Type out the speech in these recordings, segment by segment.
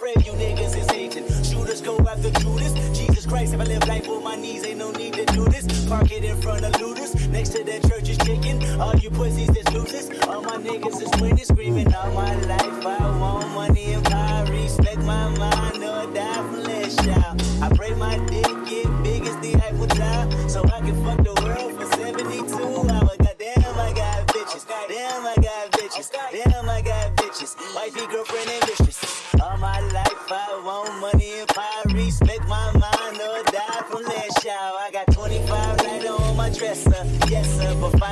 pray you niggas is hating. Shooters go after Judas. Jesus Christ, if I live life on my knees, ain't no need to do this. Park it in front of looters. Next to that church is chicken. All you pussies is losers. All my niggas is winning, screaming all my life. I want money and power. Respect my mind or die flesh out. I pray my dick get big as the Eiffel Tower so I can fuck the world.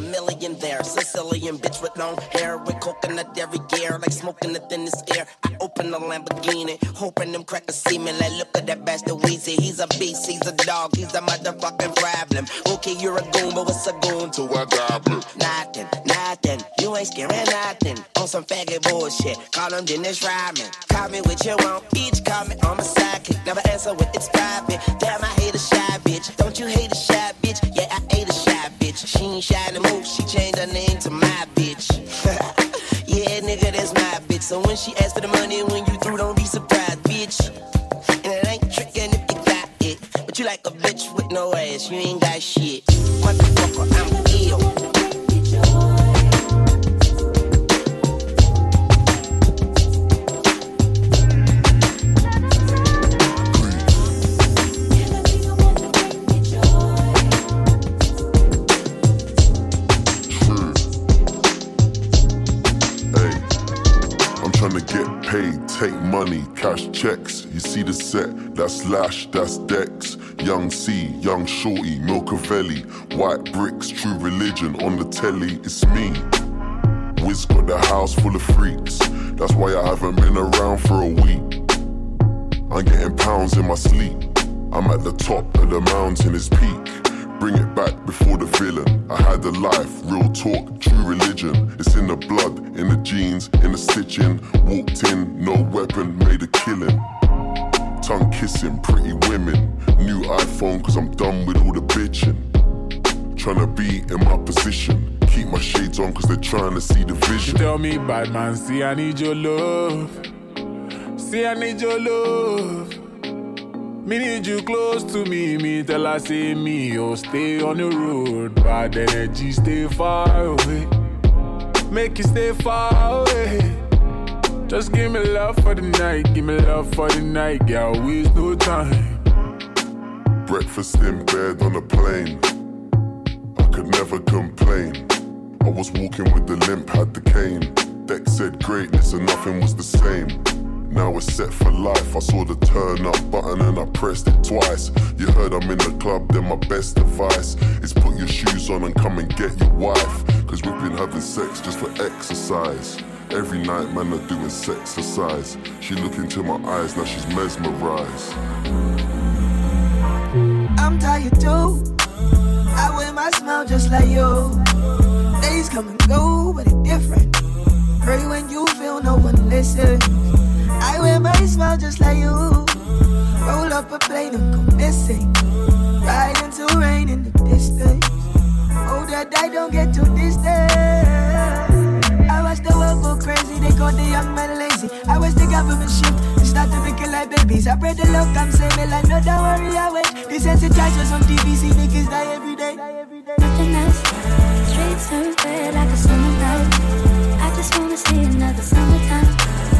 million there, Sicilian bitch with long hair, with coconut every gear, like smoking the thinnest air I open the Lamborghini. Hoping them crackers see me like, look at that bastard Weezy. He's a beast, he's a dog, he's a motherfucking problem. Okay, you're a goon, but what's a goon to a goblin? Nothing, nothing. You ain't scaring nothing. On some faggot bullshit. Call him Dennis Rodman. Call me what you want, each Call me on my sidekick. Never answer with it's private. She ain't shy to move, she changed her name to my bitch. yeah, nigga, that's my bitch. So when she asks for the money, when you through, don't be surprised, bitch. And it ain't tricking if you got it. But you like a bitch with no ass, you ain't got shit. Motherfucker, I'm trying to get paid, take money, cash checks. You see the set, that's Lash, that's Dex. Young C, Young Shorty, Milcavelli. White bricks, true religion on the telly, it's me. Wiz got the house full of freaks. That's why I haven't been around for a week. I'm getting pounds in my sleep. I'm at the top of the mountain, it's peak. Bring it back before the villain. I had a life, real talk, true religion. It's in the blood, in the jeans, in the stitching. Walked in, no weapon, made a killing. Tongue kissing, pretty women. New iPhone, cause I'm done with all the bitching. Trying to be in my position. Keep my shades on, cause they're trying to see the vision. You tell me, bad man, see, I need your love. See, I need your love. Me need you close to me, me tell I say me, oh stay on the road, bad energy stay far away. Make you stay far away. Just give me love for the night, give me love for the night, girl, waste no time. Breakfast in bed on a plane, I could never complain. I was walking with the limp, had the cane. Deck said greatness and nothing was the same. Now it's set for life. I saw the turn up button and I pressed it twice. You heard I'm in the club, then my best advice is put your shoes on and come and get your wife. Cause we've been having sex just for exercise. Every night, man, are doing sex exercise. She look into my eyes, now she's mesmerized. I'm tired too. I wear my smile just like you. Days come and go, but it's different. Pray when you feel no one listens. I wear my smile just like you. Roll up a plane and go missing. Ride into rain in the distance. Oh, that I don't get too distant. I watch the world go crazy. They call the young man lazy. I watch the government shift and start to make it like babies. I pray the Lord come save me like no, don't worry, I wait. Desensitized on TVC, niggas die every day. Nothing else. Streets turn red like a summer night. I just wanna see another summertime.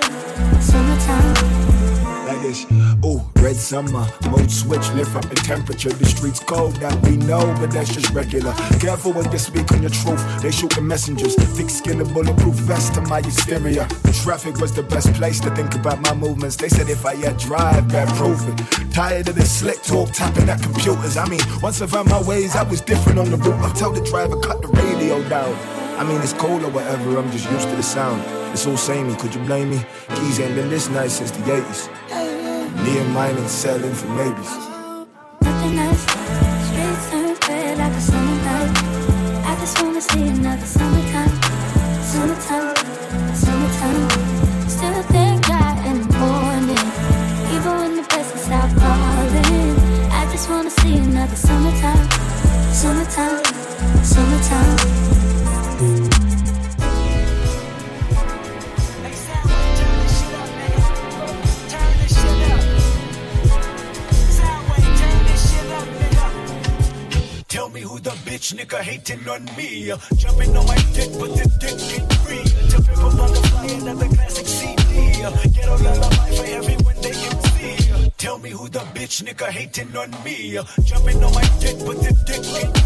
this, ooh, red summer, mode switch, lift up the temperature. The streets cold, that we know, but that's just regular. Careful when you speak on your truth, they shooting messengers. Thick skin, a bulletproof vest to my hysteria. Traffic was the best place to think about my movements. They said if I had drive, that proof it. Tired of this slick talk, tapping at computers. I mean, once I found my ways, I was different on the route. I tell the driver, cut the radio down. I mean, it's cold or whatever, I'm just used to the sound. It's all samey, could you blame me? Keys ain't been this nice since the 80s. And mine ain't selling for maybes. Nothing nice, streets turn red like a summer night. I just wanna see another summertime, on me. Jumping on my dick, but the dick ain't free. Jumping from butterfly, another classic CD. Get a lullaby for everyone they MC. Tell me who the bitch nigga hating on me. Jumping on my dick, but the dick ain't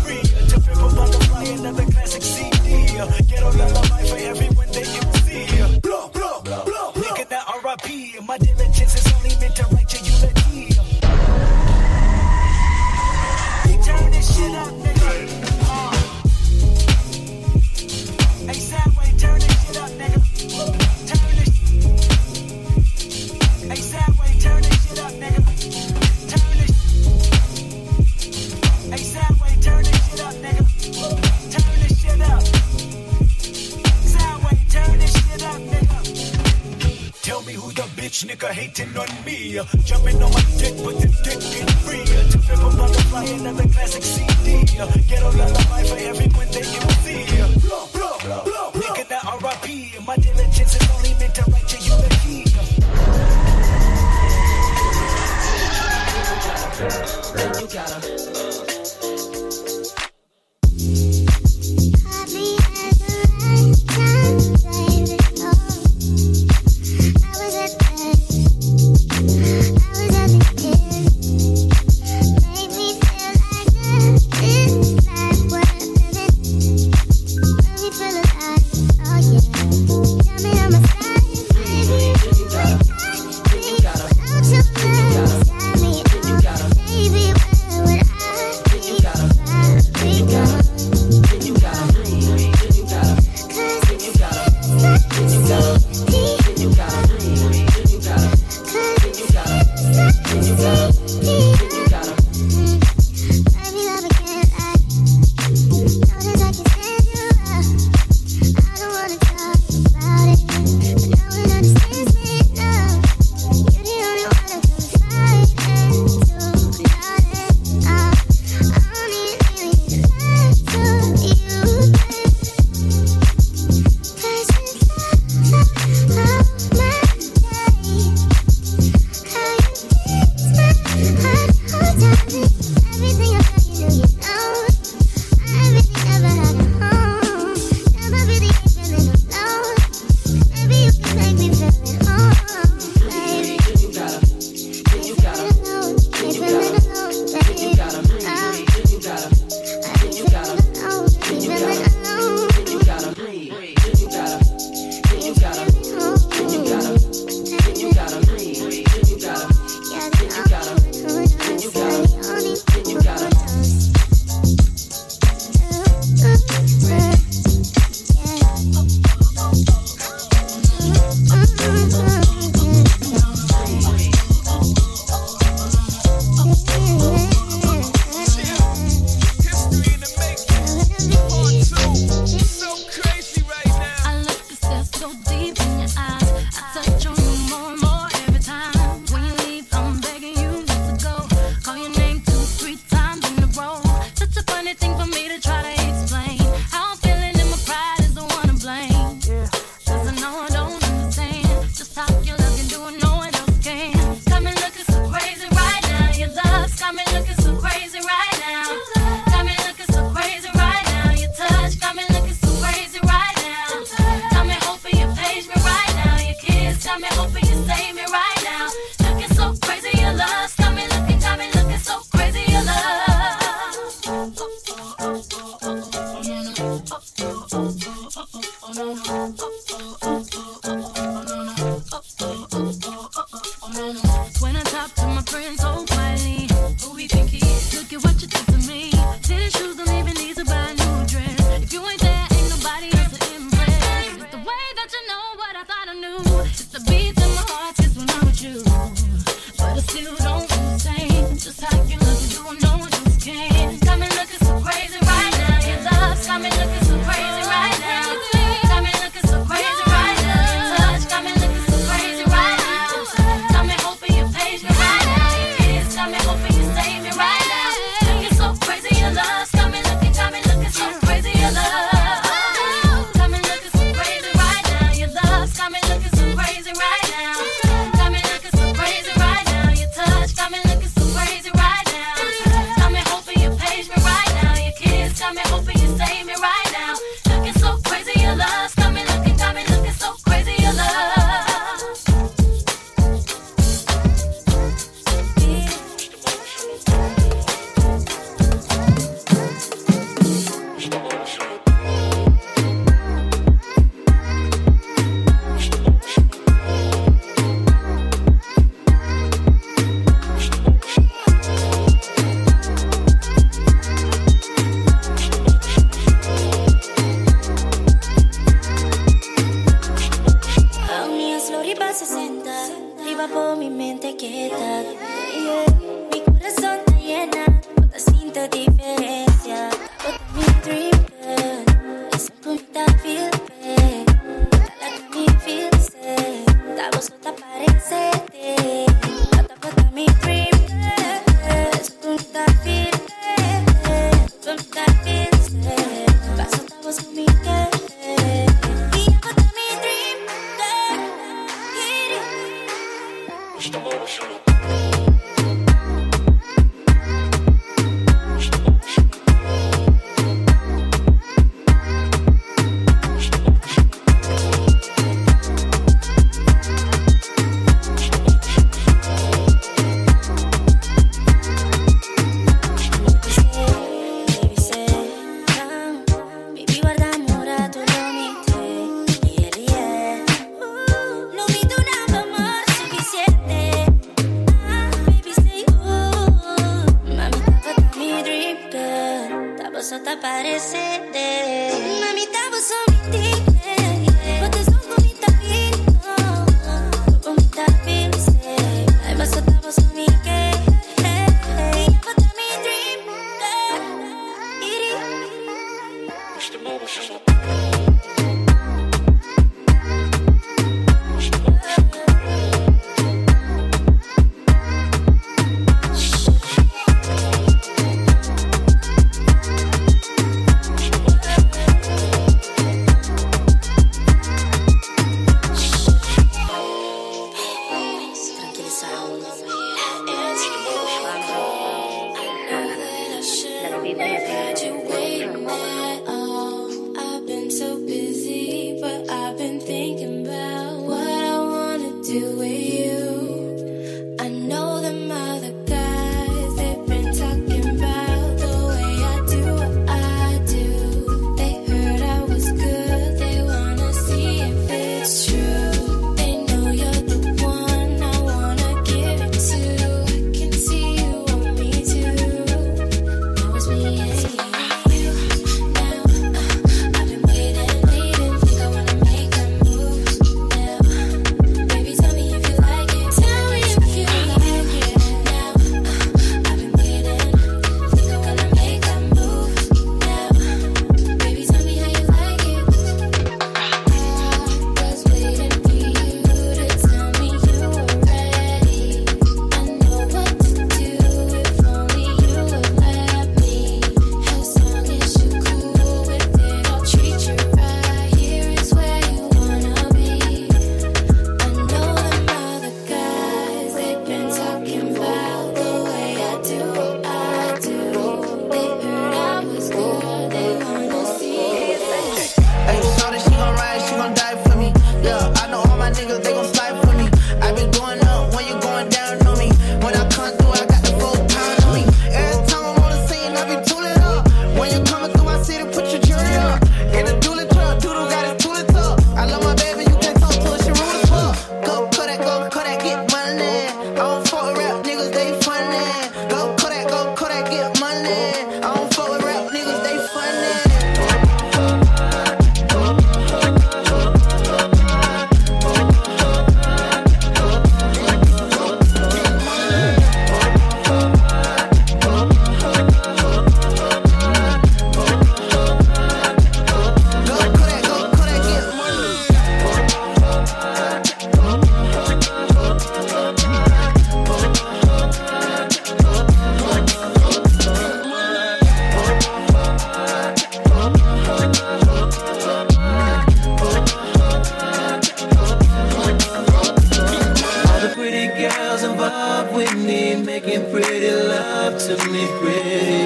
love with me, making pretty love to me, pretty.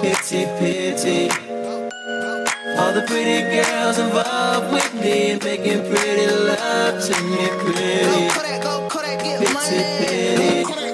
Pity, pity. All the pretty girls involved with me, making pretty love to me, pretty. Pity, pity.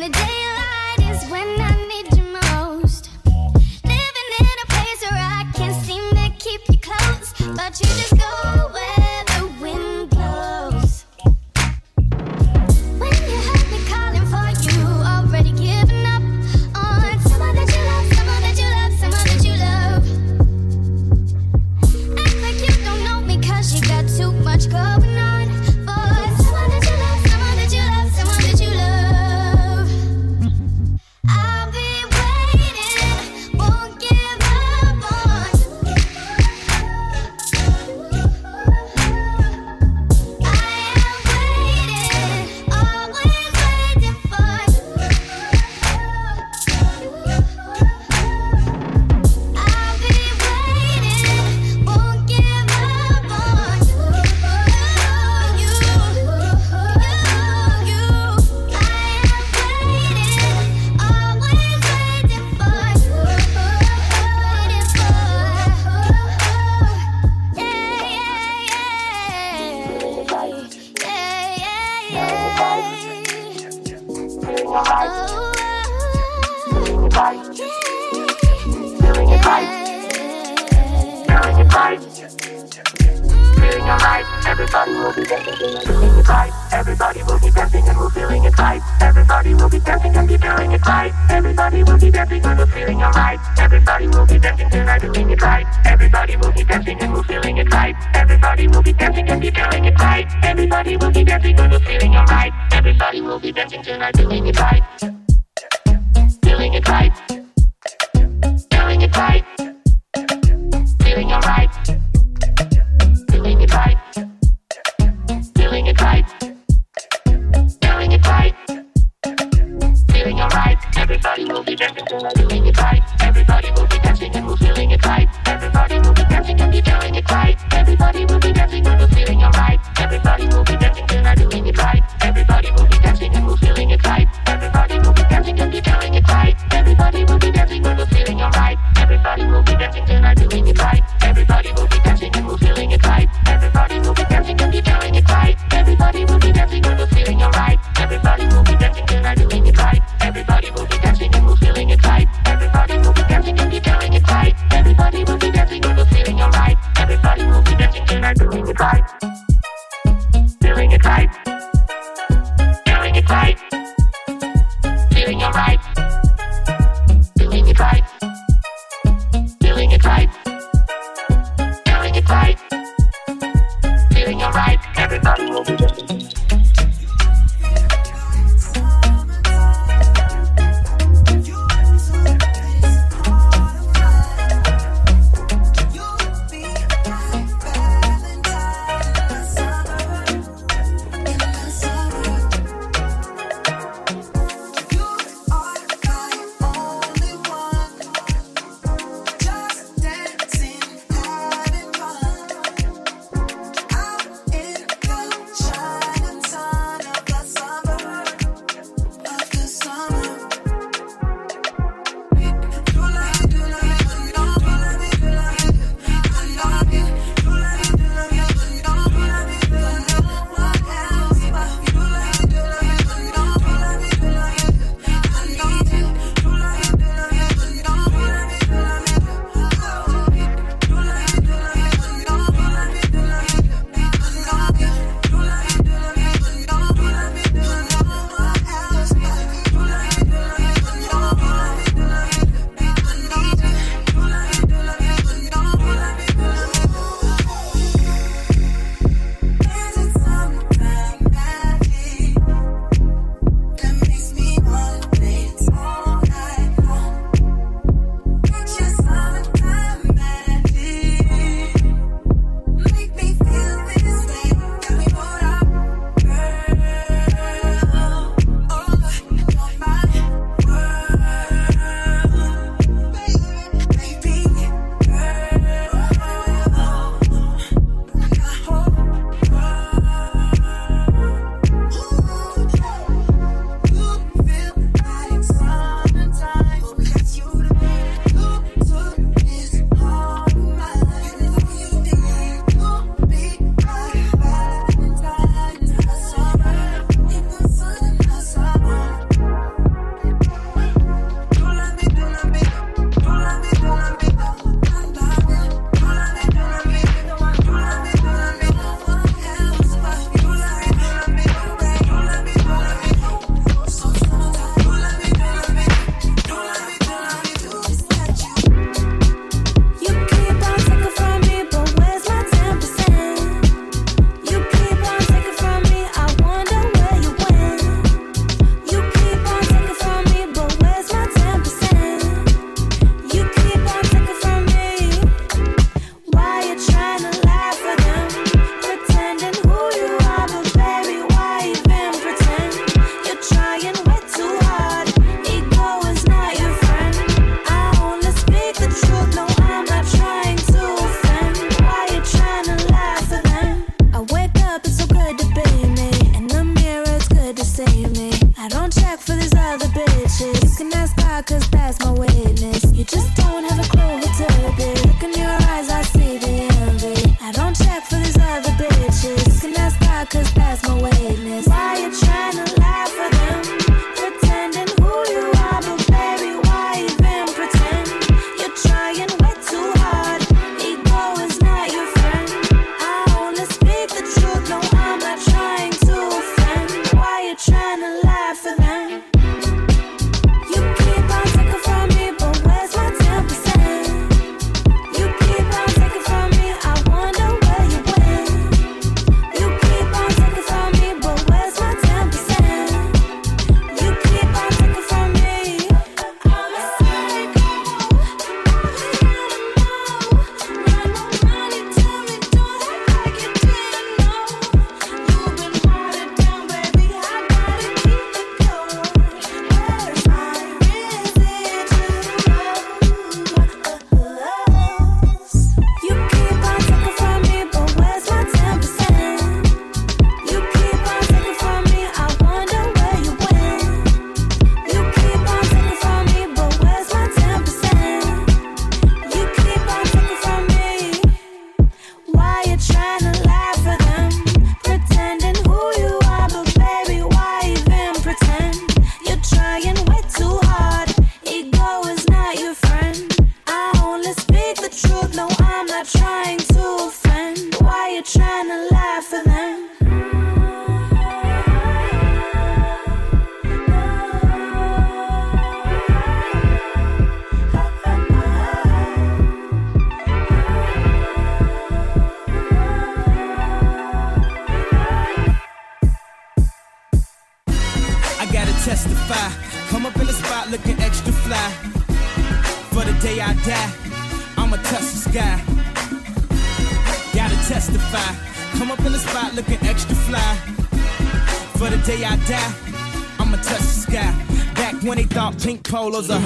the daylight is when I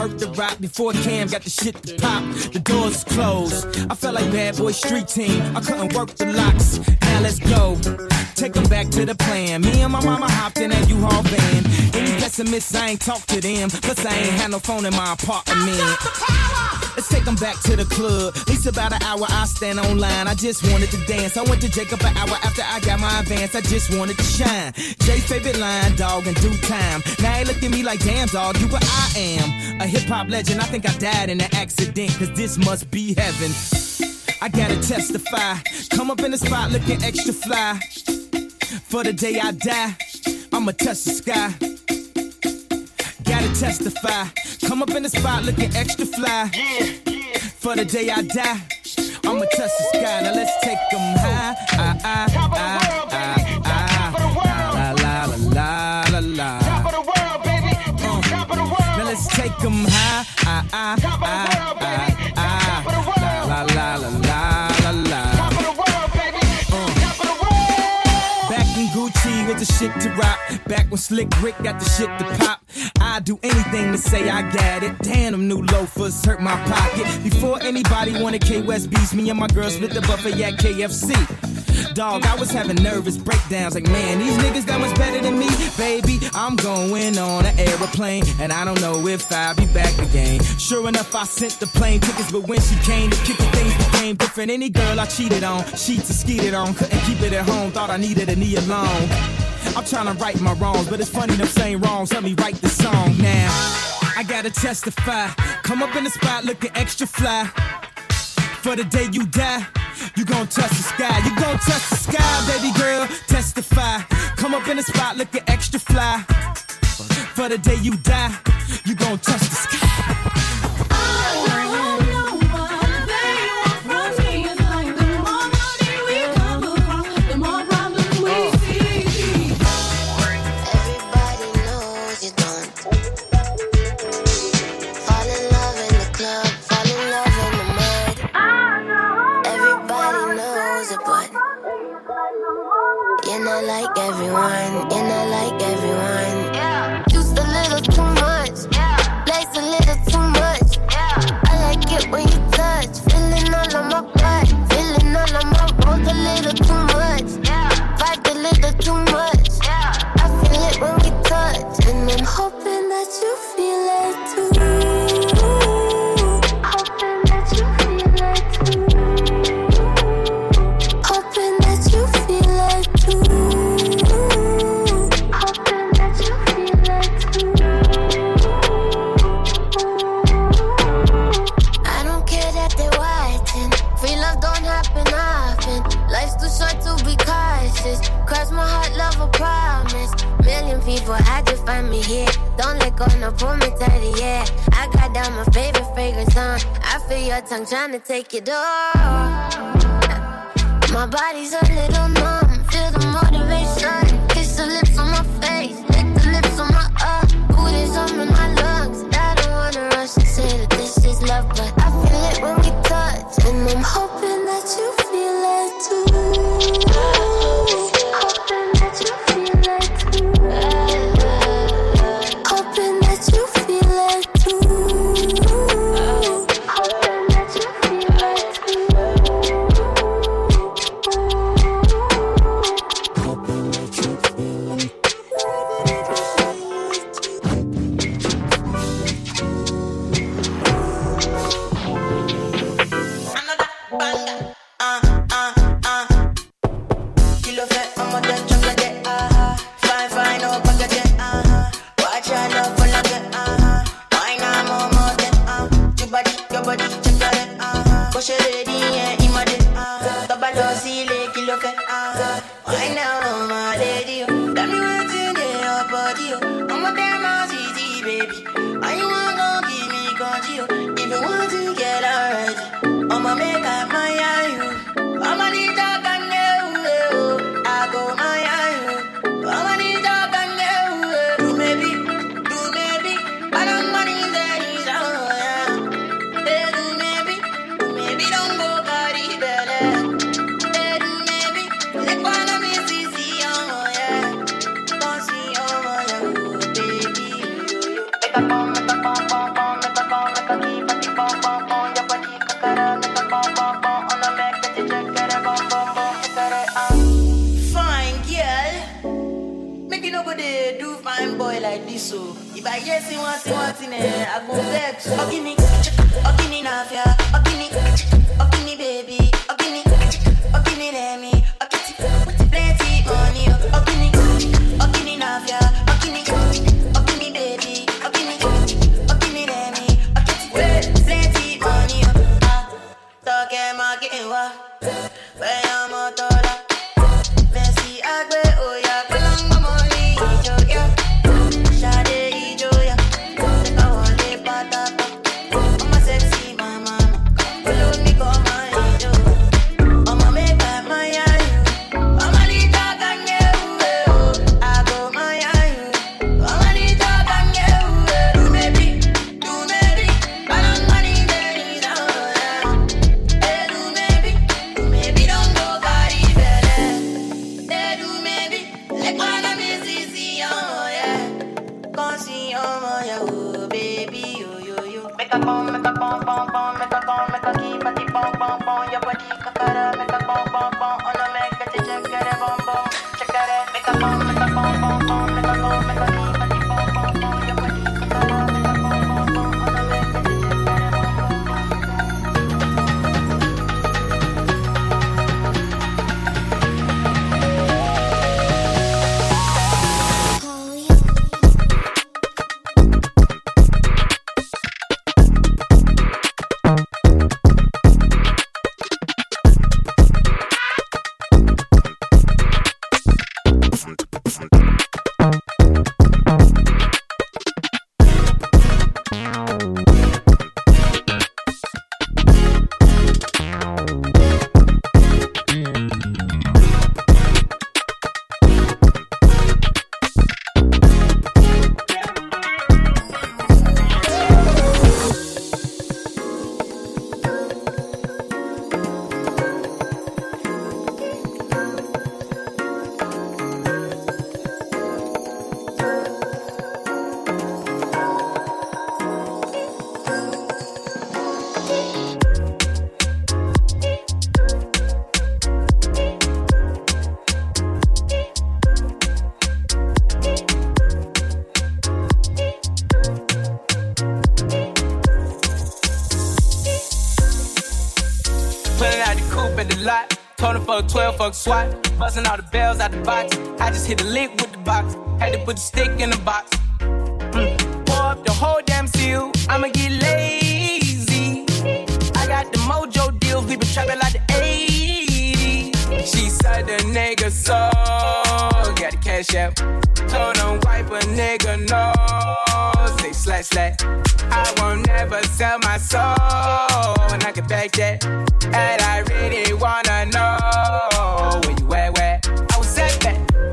hurt the rock. Before Cam got the shit to pop, the doors closed. I felt like bad boy street team. I couldn't work the locks. Now let's go. Take them back to the plan. Me and my mama hopped in that U-Haul van. Any pessimists, I ain't talk to them. Plus, I ain't had no phone in my apartment. Let's take them back to the club. At least about an hour, I stand online. I just wanted to dance. I went to Jacob an hour after I got my advance. I just wanted to shine. Jay's favorite line, dog, in due time. Now he look at me like, damn, dog, you what I am. A hip hop legend. I think I died in an accident, cause this must be heaven. I gotta testify. Come up in the spot looking extra fly. For the day I die, I'ma touch the sky. Testify. Come up in the spot looking extra fly. For the day I die, I'ma touch the sky. Now let's take them high. Ah, ah, ah, ah, ah. La, la, la, la, la, la. Uh, Now let's take them high. Ah, ah, ah, ah, ah. La, la, la, la, la, la. Back in Gucci with the shit to rock. Back when Slick Rick got the shit to pop. I'd do anything to say I got it. Damn, them new loafers hurt my pocket. Before anybody wanted K West beats, me and my girl split the buffet at KFC. Dog, I was having nervous breakdowns. Like, man, these niggas that much better than me. Baby, I'm going on an aeroplane. And I don't know if I'll be back again. Sure enough, I sent the plane tickets. But when she came it, things became different. Any girl I cheated on, sheets and skeeted on. Couldn't keep it at home, thought I needed a knee alone. I'm trying to right my wrongs, but it's funny them saying wrongs. Help me write the song now. I gotta testify. Come up in the spot looking extra fly. For the day you die, you gon' touch the sky. You gon' touch the sky, baby girl. Testify. Come up in the spot looking extra fly. For the day you die, you gon' touch the sky.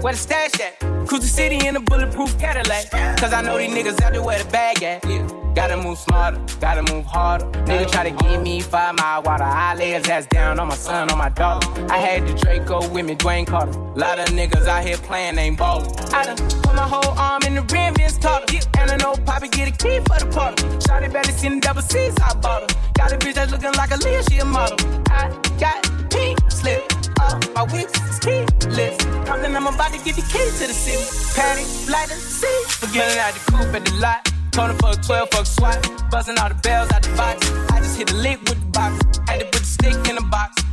Where the stash at? Cruise the city in a bulletproof Cadillac. Cause I know these niggas out there where the bag at. Yeah. Gotta move smarter, gotta move harder. Nigga try to give me five mile water. I lay his ass down on my son, on my daughter. I had the Draco with me, Dwayne Carter. Lot of niggas out here playing, ain't ballin'. I done put my whole arm in the rim, Vince Carter. And I know Poppy get a key for the party. Shotty better seen the double C's, I bought her. Got a bitch that's looking like a Leah, she a model. I got pink slip. Uh, my is keyless. Compton, I'm about to get the key to the city. Patty, light and see. Forgetting out the coupe at the lot. Told him fuck 12, fuck SWAT. Buzzing all the bells out the box. I just hit a lick with the box. Had to put the stick in the box.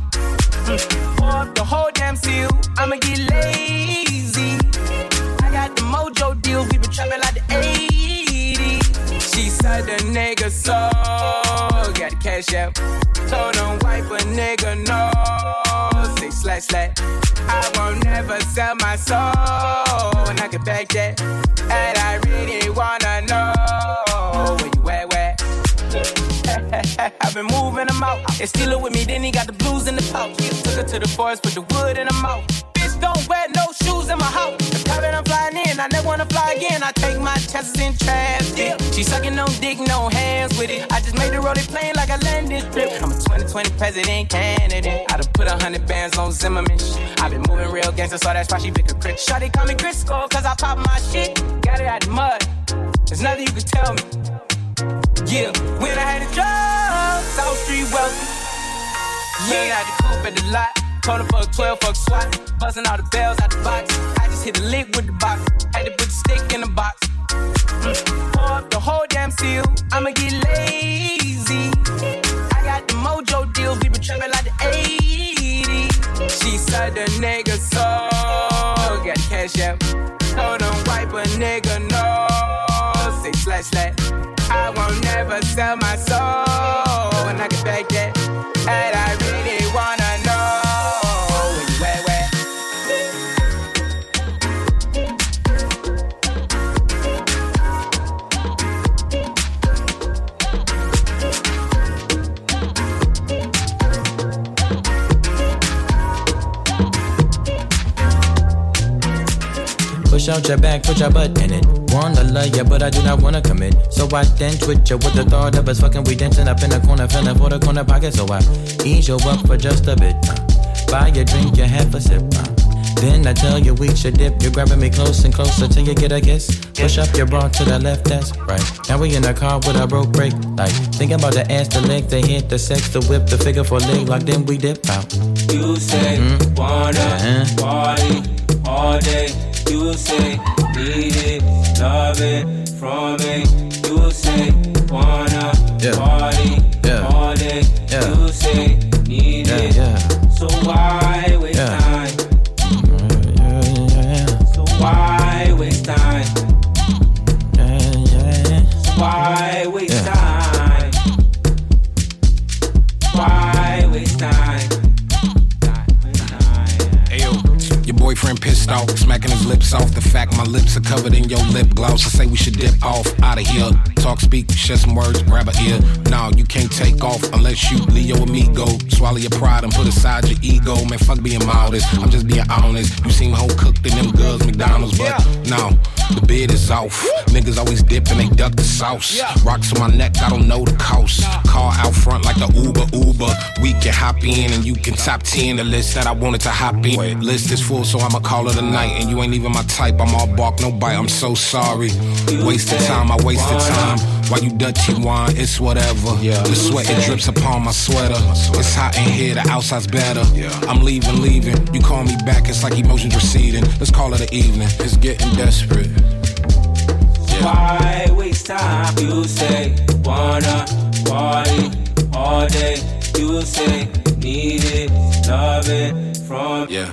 Mm. Pour up the whole damn seal. I'ma get lazy. I got the mojo deals. We been trapping like the 80s. She said the nigga so. Got the cash out. Told him wipe a nigga no. Say slash slash. I won't never sell my soul. And I can back that. And I really wanna know where you at, where? I've been moving them out. They steal it with me, then he got the blues in the pouch. Took her to the forest, put the wood in her mouth. Don't wear no shoes in my house. The private I'm flying in, I never wanna fly again. I take my chances in traffic. She sucking on dick, no hands with it. I just made the road plane like a landing strip. I'm a 2020 president candidate. I done put a hundred bands on Zimmerman. I been moving real gangster, so that's why she pick a crit. Shawty call me Crisco, cause I pop my shit. Got it out the mud. There's nothing you can tell me. Yeah, when I had a job, South Street welcome. Lean out the coupe at the lot. Told her fuck 12, fuck SWAT. Buzzing all the bells out the box. I just hit the lick with the box. Had to put the stick in the box. Mm. Pour up the whole damn seal. I'ma get lazy. I got the mojo deals. We been trapping like the 80s. She said the nigga so got the cash out. Told him wipe a nigga no. Say slash slash. I won't never sell my out your your butt in it. Wanna love ya, but I do not wanna commit. So I then twitch ya with the thought of us fucking. We dancing up in the corner, feeling for the corner pocket. So I ease you up for just a bit. Uh, buy a drink, you have a sip. Uh, then I tell you we should dip. You're grabbing me close and closer till you get a kiss. Push up your bra to the left, that's right. Now we in the car with a broke brake light. Thinking about the ass, the leg, the hit, the sex, the whip, the figure for leg lock. Then we dip out. You say wanna Uh-huh. party all day. You say need it, love it from me. You say wanna Yeah. party Yeah. all day. Yeah. You say need Yeah, it. yeah. So why waste Yeah. time? Yeah, yeah, So why waste time? yeah, yeah. So why waste Yeah. time? Boyfriend pissed off, smacking his lips off. The fact my lips are covered in your lip gloss. I say we should dip off out of here. Talk, speak, share some words, grab a ear. No, you can't take off unless you Leo amigo. Swallow your pride and put aside your ego. Man, fuck being modest. I'm just being honest. You seem whole cooked in them girls McDonald's, but no. The bid is off. Niggas always dip and they duck the sauce. Rocks on my neck, I don't know the cost. Car out front like the Uber Uber. We can hop in and you can top 10 the list that I wanted to hop in. List is full, so I'ma call it a night. And you ain't even my type. I'm all bark, no bite. I'm so sorry. Wasted time, I wasted time. While you Dutchy wine, it's whatever. Yeah. The sweat it drips upon my sweater. It's hot in here, the outside's better. Yeah. I'm leaving, leaving. You call me back, it's like emotions receding. Let's call it an evening. It's getting desperate. Why waste time? You say wanna party all day. You say need it, love it from Yeah.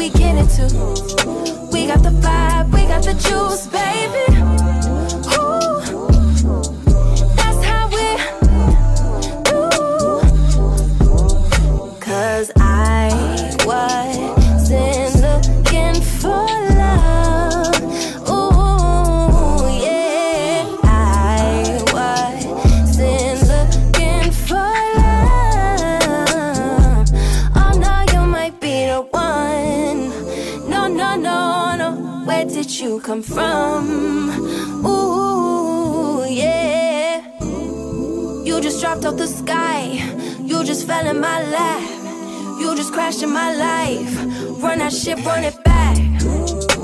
We get into. We got the vibe, we got the juice, baby. Come from? Ooh, yeah. You just dropped out the sky. You just fell in my lap. You just crashed in my life. Run that shit, run it back.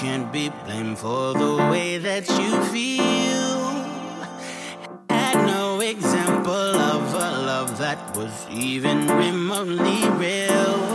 can't be blamed for the way that you feel. Had no example of a love that was even remotely real.